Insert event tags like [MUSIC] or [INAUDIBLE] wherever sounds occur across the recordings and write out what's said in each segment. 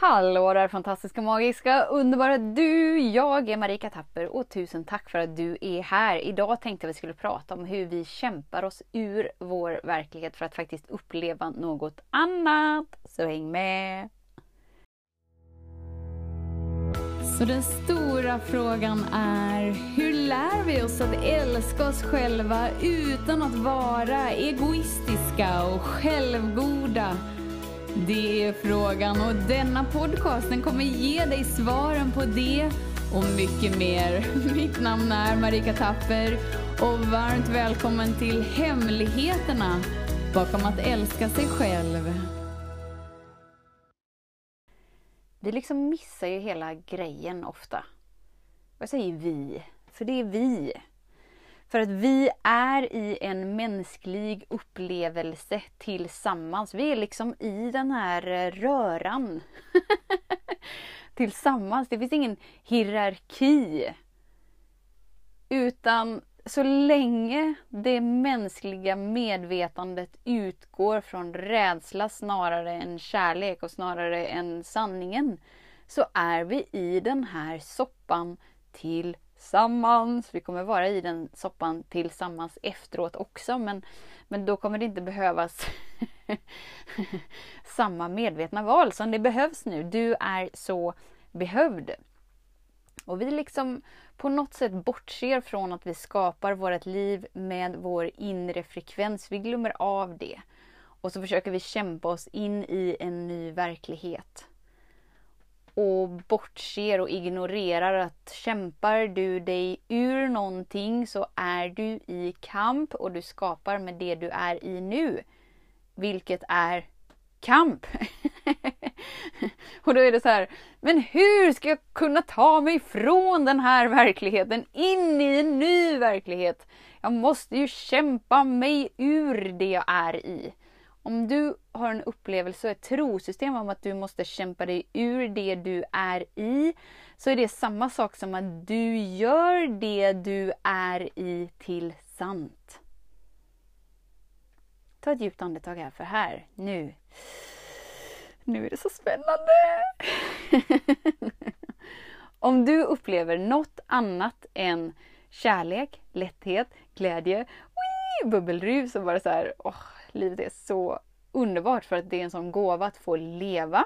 Hallå där fantastiska, magiska, underbara du! Jag är Marika Tapper och tusen tack för att du är här. Idag tänkte jag vi skulle prata om hur vi kämpar oss ur vår verklighet för att faktiskt uppleva något annat. Så häng med! Så den stora frågan är, hur lär vi oss att älska oss själva utan att vara egoistiska och självgoda? Det är frågan och denna podcast den kommer ge dig svaren på det och mycket mer. [LAUGHS] Mitt namn är Marika Tapper och varmt välkommen till Hemligheterna bakom att älska sig själv. Vi liksom missar ju hela grejen ofta. Jag säger vi, för det är vi. För att vi är i en mänsklig upplevelse tillsammans. Vi är liksom i den här eh, röran. [LAUGHS] tillsammans. Det finns ingen hierarki. Utan så länge det mänskliga medvetandet utgår från rädsla snarare än kärlek och snarare än sanningen så är vi i den här soppan till tillsammans. Vi kommer vara i den soppan tillsammans efteråt också men, men då kommer det inte behövas [LAUGHS] samma medvetna val som det behövs nu. Du är så behövd. Och vi liksom på något sätt bortser från att vi skapar vårt liv med vår inre frekvens. Vi glömmer av det. Och så försöker vi kämpa oss in i en ny verklighet och bortser och ignorerar att kämpar du dig ur någonting så är du i kamp och du skapar med det du är i nu. Vilket är kamp. [LAUGHS] och då är det så här, men hur ska jag kunna ta mig från den här verkligheten in i en ny verklighet? Jag måste ju kämpa mig ur det jag är i. Om du har en upplevelse och ett trosystem om att du måste kämpa dig ur det du är i, så är det samma sak som att du gör det du är i till sant. Ta ett djupt andetag här, för här, nu. Nu är det så spännande! [LAUGHS] Om du upplever något annat än kärlek, lätthet, glädje, bubbelrus och bara så här, åh, livet är så underbart för att det är en sån gåva att få leva.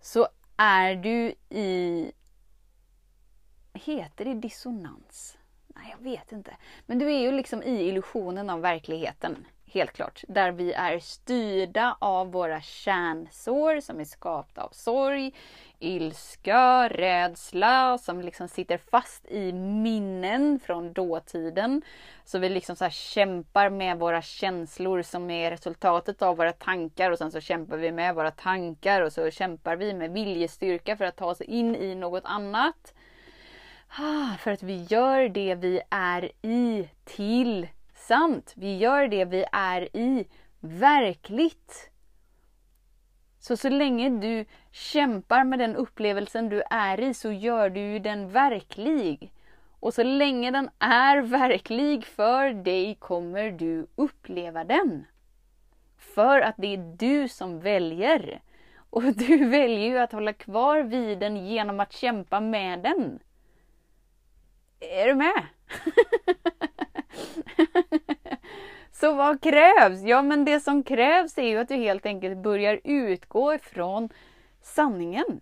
Så är du i... Heter det dissonans? Nej, jag vet inte. Men du är ju liksom i illusionen av verkligheten. Helt klart. Där vi är styrda av våra kärnsår som är skapta av sorg, ilska, rädsla som liksom sitter fast i minnen från dåtiden. Så vi liksom så kämpar med våra känslor som är resultatet av våra tankar och sen så kämpar vi med våra tankar och så kämpar vi med viljestyrka för att ta oss in i något annat. Ah, för att vi gör det vi är i till sant. Vi gör det vi är i verkligt. Så så länge du kämpar med den upplevelsen du är i så gör du den verklig. Och så länge den är verklig för dig kommer du uppleva den. För att det är du som väljer. Och [LAUGHS] du väljer ju att hålla kvar vid den genom att kämpa med den. Är du med? [LAUGHS] Så vad krävs? Ja, men det som krävs är ju att du helt enkelt börjar utgå ifrån sanningen.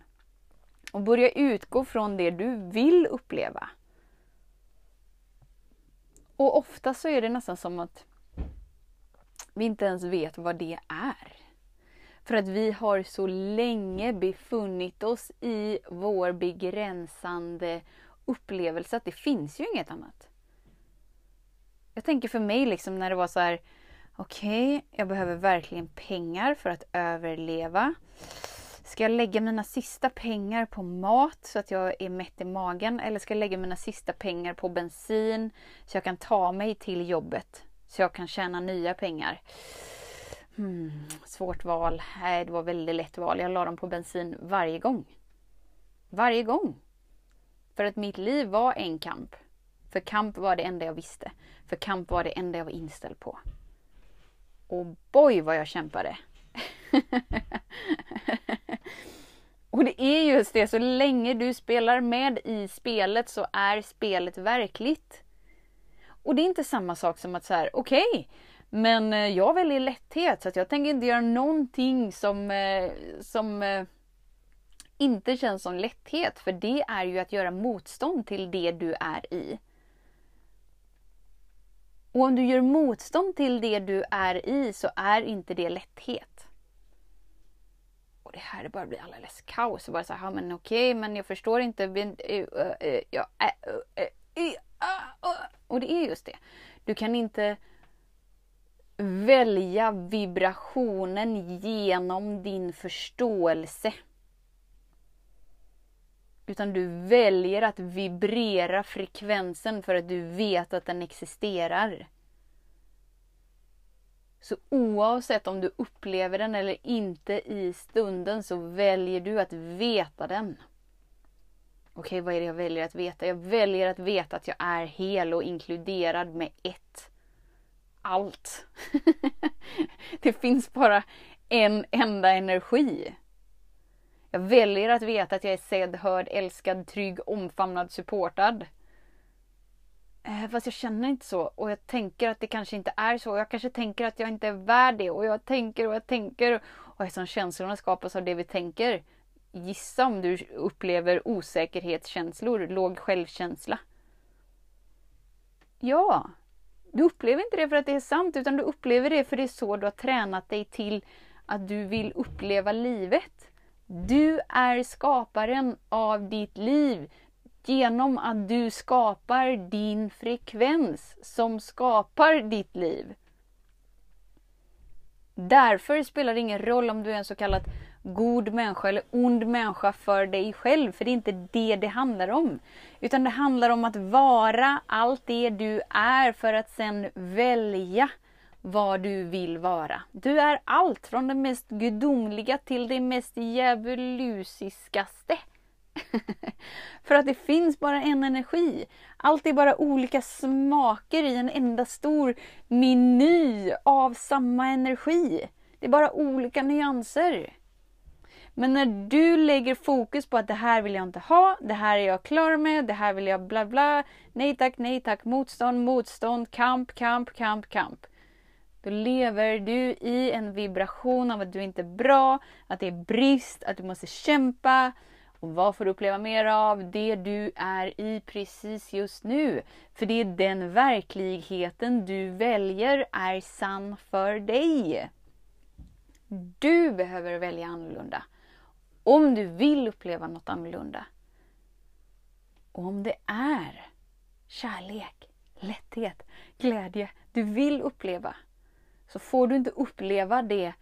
Och börjar utgå från det du vill uppleva. Och ofta så är det nästan som att vi inte ens vet vad det är. För att vi har så länge befunnit oss i vår begränsande upplevelse att det finns ju inget annat. Jag tänker för mig liksom när det var så här, okej, okay, jag behöver verkligen pengar för att överleva. Ska jag lägga mina sista pengar på mat så att jag är mätt i magen? Eller ska jag lägga mina sista pengar på bensin så jag kan ta mig till jobbet? Så jag kan tjäna nya pengar. Hmm, svårt val. Nej, det var väldigt lätt val. Jag la dem på bensin varje gång. Varje gång. För att mitt liv var en kamp. För kamp var det enda jag visste. För kamp var det enda jag var inställd på. Och boy vad jag kämpade! [LAUGHS] Och det är just det, så länge du spelar med i spelet så är spelet verkligt. Och det är inte samma sak som att så här, okej, okay, men eh, jag väljer lätthet så att jag tänker inte göra någonting som, eh, som eh, inte känns som lätthet. För det är ju att göra motstånd till det du är i. Och om du gör motstånd till det du är i så är inte det lätthet. Och det här bara blir alldeles kaos. Och bara så här, men okej, men jag förstår inte. Och det är just det. Du kan inte välja vibrationen genom din förståelse. Utan du väljer att vibrera frekvensen för att du vet att den existerar. Så oavsett om du upplever den eller inte i stunden så väljer du att veta den. Okej, vad är det jag väljer att veta? Jag väljer att veta att jag är hel och inkluderad med ett. Allt. [LAUGHS] det finns bara en enda energi. Jag väljer att veta att jag är sedd, hörd, älskad, trygg, omfamnad, supportad. Eh, fast jag känner inte så och jag tänker att det kanske inte är så. Jag kanske tänker att jag inte är värd det och jag tänker och jag tänker. Och eftersom känslorna skapas av det vi tänker. Gissa om du upplever osäkerhetskänslor, låg självkänsla. Ja, du upplever inte det för att det är sant utan du upplever det för det är så du har tränat dig till att du vill uppleva livet. Du är skaparen av ditt liv genom att du skapar din frekvens som skapar ditt liv. Därför spelar det ingen roll om du är en så kallad god människa eller ond människa för dig själv, för det är inte det det handlar om. Utan det handlar om att vara allt det du är för att sen välja vad du vill vara. Du är allt från det mest gudomliga till det mest djävulusiskaste. [LAUGHS] För att det finns bara en energi. Allt är bara olika smaker i en enda stor meny av samma energi. Det är bara olika nyanser. Men när du lägger fokus på att det här vill jag inte ha, det här är jag klar med, det här vill jag bla bla, nej tack, nej tack, motstånd, motstånd, kamp, kamp, kamp, kamp. Då lever du i en vibration av att du inte är bra, att det är brist, att du måste kämpa. Och vad får du uppleva mer av? Det du är i precis just nu. För det är den verkligheten du väljer är sann för dig. Du behöver välja annorlunda. Om du vill uppleva något annorlunda. Och om det är kärlek, lätthet, glädje du vill uppleva så får du inte uppleva det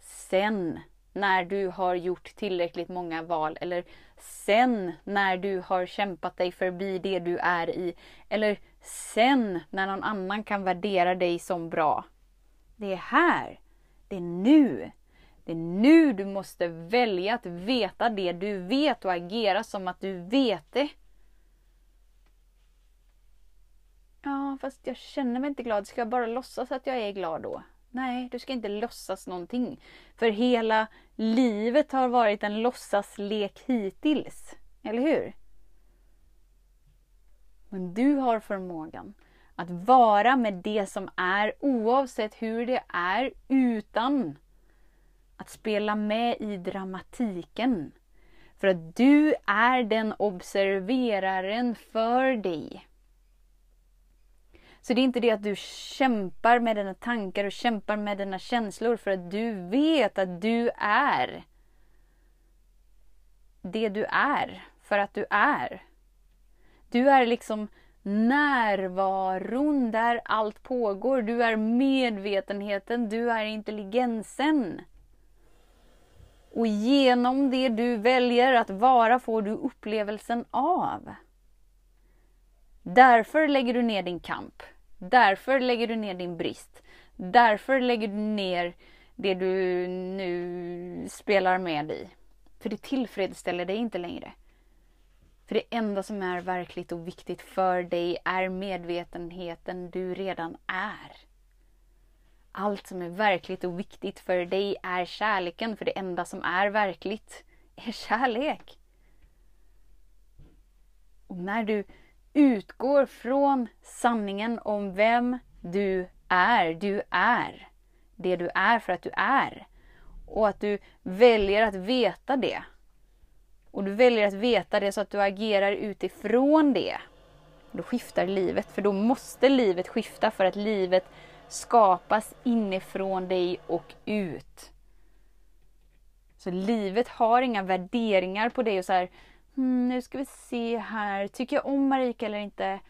sen när du har gjort tillräckligt många val eller sen när du har kämpat dig förbi det du är i eller sen när någon annan kan värdera dig som bra. Det är här. Det är nu. Det är nu du måste välja att veta det du vet och agera som att du vet det. Ja, fast jag känner mig inte glad. Ska jag bara låtsas att jag är glad då? Nej, du ska inte låtsas någonting. För hela livet har varit en låtsaslek hittills. Eller hur? Men du har förmågan att vara med det som är oavsett hur det är utan att spela med i dramatiken. För att du är den observeraren för dig. Så det är inte det att du kämpar med dina tankar och kämpar med dina känslor för att du vet att du är det du är för att du är. Du är liksom närvaron där allt pågår. Du är medvetenheten, du är intelligensen. Och genom det du väljer att vara får du upplevelsen av. Därför lägger du ner din kamp. Därför lägger du ner din brist. Därför lägger du ner det du nu spelar med i. För det tillfredsställer dig inte längre. För det enda som är verkligt och viktigt för dig är medvetenheten du redan är. Allt som är verkligt och viktigt för dig är kärleken, för det enda som är verkligt är kärlek. Och när du utgår från sanningen om vem du är, du är det du är för att du är. Och att du väljer att veta det. Och du väljer att veta det så att du agerar utifrån det. Då skiftar livet, för då måste livet skifta för att livet skapas inifrån dig och ut. Så livet har inga värderingar på dig och så här, hmm, nu ska vi se här, tycker jag om Marika eller inte?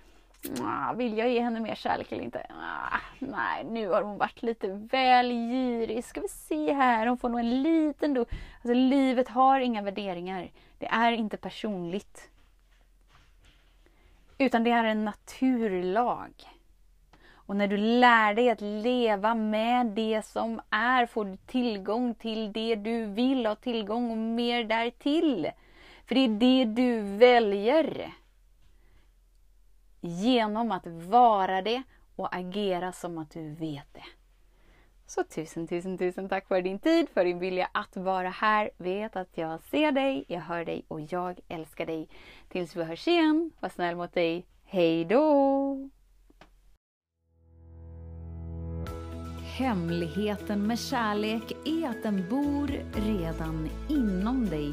Vill jag ge henne mer kärlek eller inte? Ah, nej, nu har hon varit lite väl girig. Ska vi se här, hon får nog en liten dos. Alltså livet har inga värderingar. Det är inte personligt. Utan det är en naturlag. Och när du lär dig att leva med det som är får du tillgång till det du vill ha tillgång och mer därtill. För det är det du väljer. Genom att vara det och agera som att du vet det. Så tusen, tusen, tusen tack för din tid, för din vilja att vara här. Vet att jag ser dig, jag hör dig och jag älskar dig. Tills vi hörs igen, var snäll mot dig. Hej då! Hemligheten med kärlek är att den bor redan inom dig.